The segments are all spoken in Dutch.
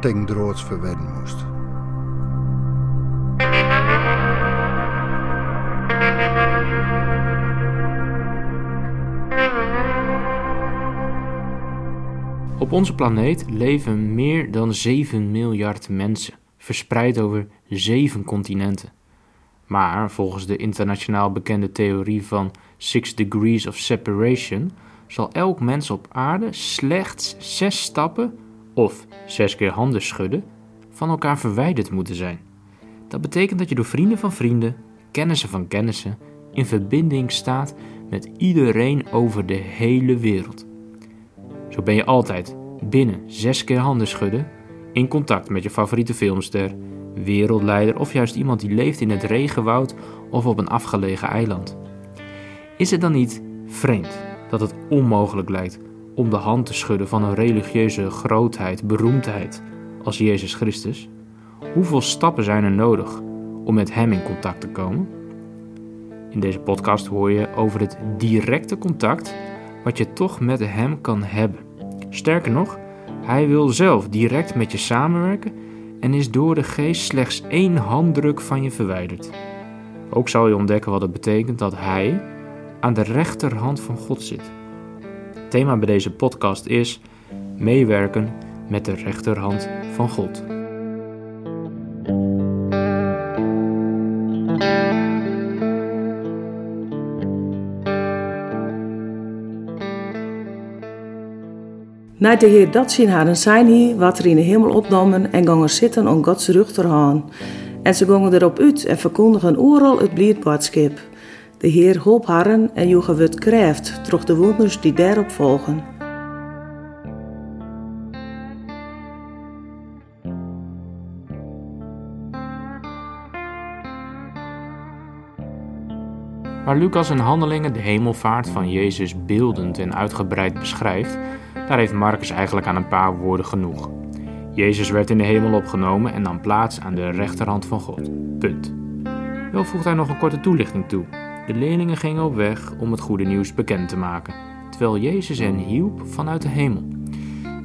droods verwedden moest. Op onze planeet leven meer dan 7 miljard mensen, verspreid over 7 continenten. Maar volgens de internationaal bekende theorie van Six Degrees of Separation zal elk mens op aarde slechts zes stappen of zes keer handen schudden van elkaar verwijderd moeten zijn. Dat betekent dat je door vrienden van vrienden, kennissen van kennissen, in verbinding staat met iedereen over de hele wereld. Zo ben je altijd binnen zes keer handen schudden, in contact met je favoriete filmster, wereldleider of juist iemand die leeft in het regenwoud of op een afgelegen eiland. Is het dan niet vreemd dat het onmogelijk lijkt om de hand te schudden van een religieuze grootheid, beroemdheid als Jezus Christus? Hoeveel stappen zijn er nodig om met Hem in contact te komen? In deze podcast hoor je over het directe contact wat je toch met Hem kan hebben. Sterker nog, Hij wil zelf direct met je samenwerken en is door de geest slechts één handdruk van je verwijderd. Ook zal je ontdekken wat het betekent dat Hij aan de rechterhand van God zit. Het thema bij deze podcast is meewerken met de rechterhand van God. Na de Heer dat zien hadden zijn hij wat er in de hemel opnomen en gingen zitten om Gods rug En ze gingen erop uit en verkondigen overal het bliedboodschap. De Heer hulp harren en joegen het krijft, troch de wonders die daarop volgen. Waar Lucas in Handelingen de hemelvaart van Jezus beeldend en uitgebreid beschrijft, daar heeft Marcus eigenlijk aan een paar woorden genoeg. Jezus werd in de hemel opgenomen en nam plaats aan de rechterhand van God. Punt. Wel voegt hij nog een korte toelichting toe. De leerlingen gingen op weg om het goede nieuws bekend te maken, terwijl Jezus hen hielp vanuit de hemel.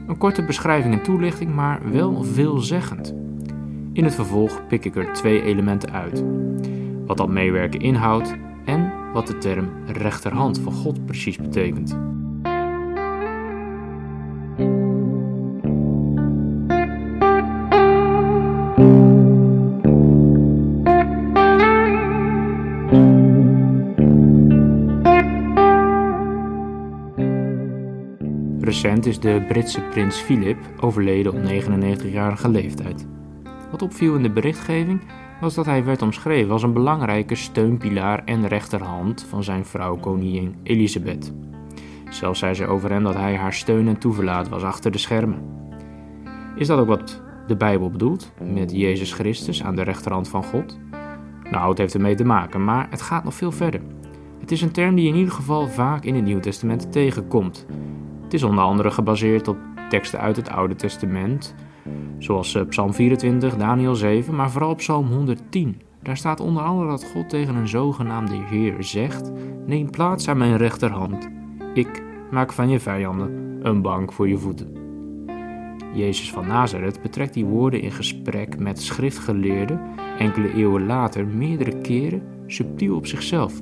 Een korte beschrijving en toelichting, maar wel veelzeggend. In het vervolg pik ik er twee elementen uit: wat dat meewerken inhoudt en wat de term rechterhand van God precies betekent. Recent is de Britse prins Philip overleden op 99-jarige leeftijd. Wat opviel in de berichtgeving was dat hij werd omschreven als een belangrijke steunpilaar en rechterhand van zijn vrouw koningin Elisabeth. Zelfs zei ze over hem dat hij haar steun en toeverlaat was achter de schermen. Is dat ook wat de Bijbel bedoelt, met Jezus Christus aan de rechterhand van God? Nou, het heeft ermee te maken, maar het gaat nog veel verder. Het is een term die in ieder geval vaak in het Nieuw Testament tegenkomt. Is onder andere gebaseerd op teksten uit het Oude Testament, zoals eh, Psalm 24, Daniel 7, maar vooral Psalm 110. Daar staat onder andere dat God tegen een zogenaamde Heer zegt: Neem plaats aan mijn rechterhand. Ik maak van je vijanden een bank voor je voeten. Jezus van Nazareth betrekt die woorden in gesprek met schriftgeleerden enkele eeuwen later meerdere keren subtiel op zichzelf.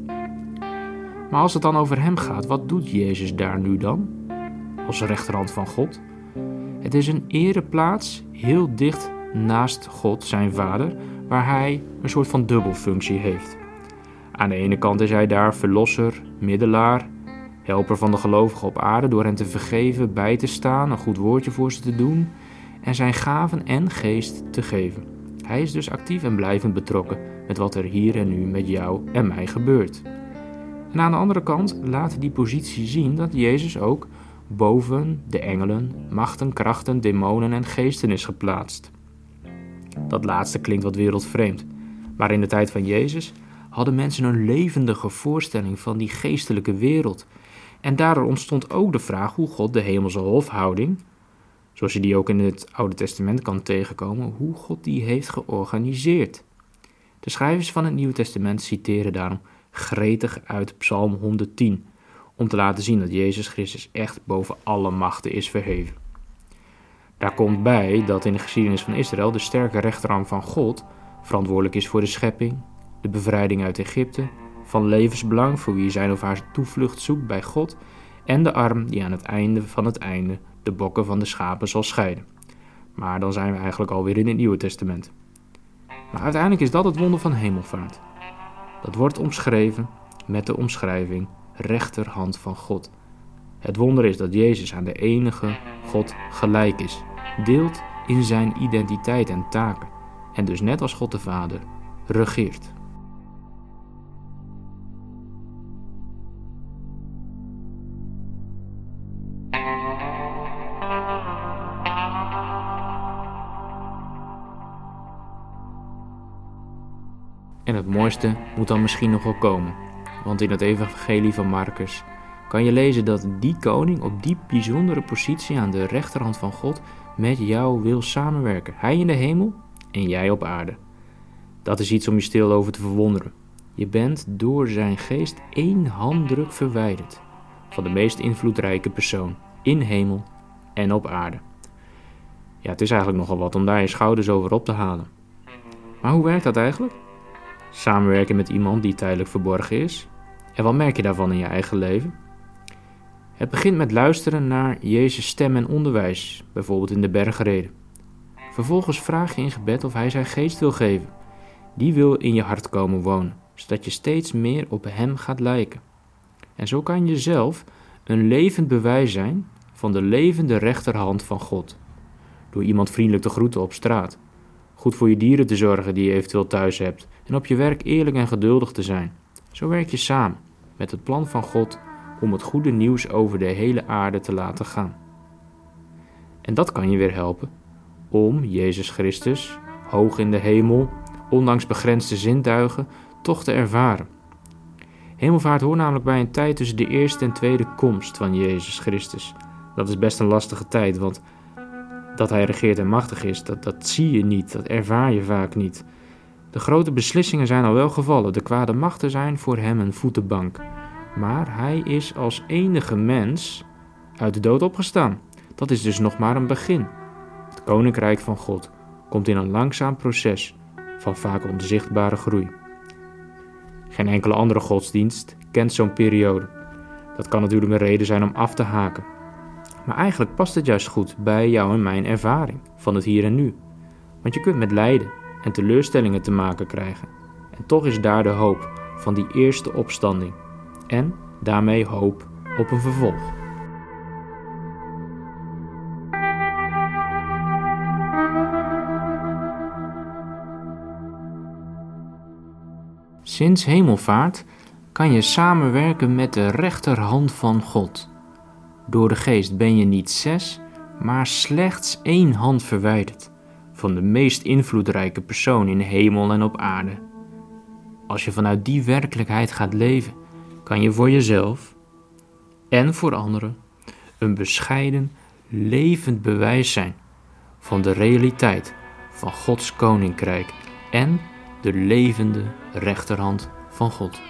Maar als het dan over hem gaat, wat doet Jezus daar nu dan? Als rechterhand van God? Het is een ereplaats heel dicht naast God, zijn vader, waar hij een soort van dubbelfunctie heeft. Aan de ene kant is hij daar verlosser, middelaar, helper van de gelovigen op aarde door hen te vergeven, bij te staan, een goed woordje voor ze te doen en zijn gaven en geest te geven. Hij is dus actief en blijvend betrokken met wat er hier en nu met jou en mij gebeurt. En aan de andere kant laat die positie zien dat Jezus ook boven de engelen, machten, krachten, demonen en geesten is geplaatst. Dat laatste klinkt wat wereldvreemd. Maar in de tijd van Jezus hadden mensen een levendige voorstelling van die geestelijke wereld. En daardoor ontstond ook de vraag hoe God de hemelse hofhouding, zoals je die ook in het Oude Testament kan tegenkomen, hoe God die heeft georganiseerd. De schrijvers van het Nieuwe Testament citeren daarom gretig uit Psalm 110, om te laten zien dat Jezus Christus echt boven alle machten is verheven. Daar komt bij dat in de geschiedenis van Israël de sterke rechterarm van God verantwoordelijk is voor de schepping, de bevrijding uit Egypte, van levensbelang voor wie zijn of haar toevlucht zoekt bij God, en de arm die aan het einde van het einde de bokken van de schapen zal scheiden. Maar dan zijn we eigenlijk alweer in het Nieuwe Testament. Maar uiteindelijk is dat het wonder van hemelvaart. Dat wordt omschreven met de omschrijving rechterhand van God. Het wonder is dat Jezus aan de enige God gelijk is, deelt in zijn identiteit en taken, en dus net als God de Vader regeert. En het mooiste moet dan misschien nog wel komen. Want in het Evangelie van Marcus kan je lezen dat die koning op die bijzondere positie aan de rechterhand van God met jou wil samenwerken. Hij in de hemel en jij op aarde. Dat is iets om je stil over te verwonderen. Je bent door zijn geest één handdruk verwijderd van de meest invloedrijke persoon in hemel en op aarde. Ja, het is eigenlijk nogal wat om daar je schouders over op te halen. Maar hoe werkt dat eigenlijk? Samenwerken met iemand die tijdelijk verborgen is? En wat merk je daarvan in je eigen leven? Het begint met luisteren naar Jezus' stem en onderwijs, bijvoorbeeld in de bergreden. Vervolgens vraag je in gebed of Hij zijn geest wil geven. Die wil in je hart komen wonen, zodat je steeds meer op Hem gaat lijken. En zo kan je zelf een levend bewijs zijn van de levende rechterhand van God. Door iemand vriendelijk te groeten op straat, goed voor je dieren te zorgen die je eventueel thuis hebt en op je werk eerlijk en geduldig te zijn. Zo werk je samen met het plan van God om het goede nieuws over de hele aarde te laten gaan. En dat kan je weer helpen om Jezus Christus, hoog in de hemel, ondanks begrensde zintuigen, toch te ervaren. Hemelvaart hoort namelijk bij een tijd tussen de eerste en tweede komst van Jezus Christus. Dat is best een lastige tijd, want dat hij regeert en machtig is, dat, dat zie je niet, dat ervaar je vaak niet. De grote beslissingen zijn al wel gevallen, de kwade machten zijn voor hem een voetenbank. Maar hij is als enige mens uit de dood opgestaan. Dat is dus nog maar een begin. Het koninkrijk van God komt in een langzaam proces van vaak onzichtbare groei. Geen enkele andere godsdienst kent zo'n periode. Dat kan natuurlijk een reden zijn om af te haken. Maar eigenlijk past het juist goed bij jou en mijn ervaring van het hier en nu. Want je kunt met lijden en teleurstellingen te maken krijgen. En toch is daar de hoop van die eerste opstanding. En daarmee hoop op een vervolg. Sinds hemelvaart kan je samenwerken met de rechterhand van God. Door de geest ben je niet zes, maar slechts één hand verwijderd van de meest invloedrijke persoon in hemel en op aarde. Als je vanuit die werkelijkheid gaat leven, kan je voor jezelf en voor anderen een bescheiden, levend bewijs zijn van de realiteit van Gods koninkrijk en de levende rechterhand van God.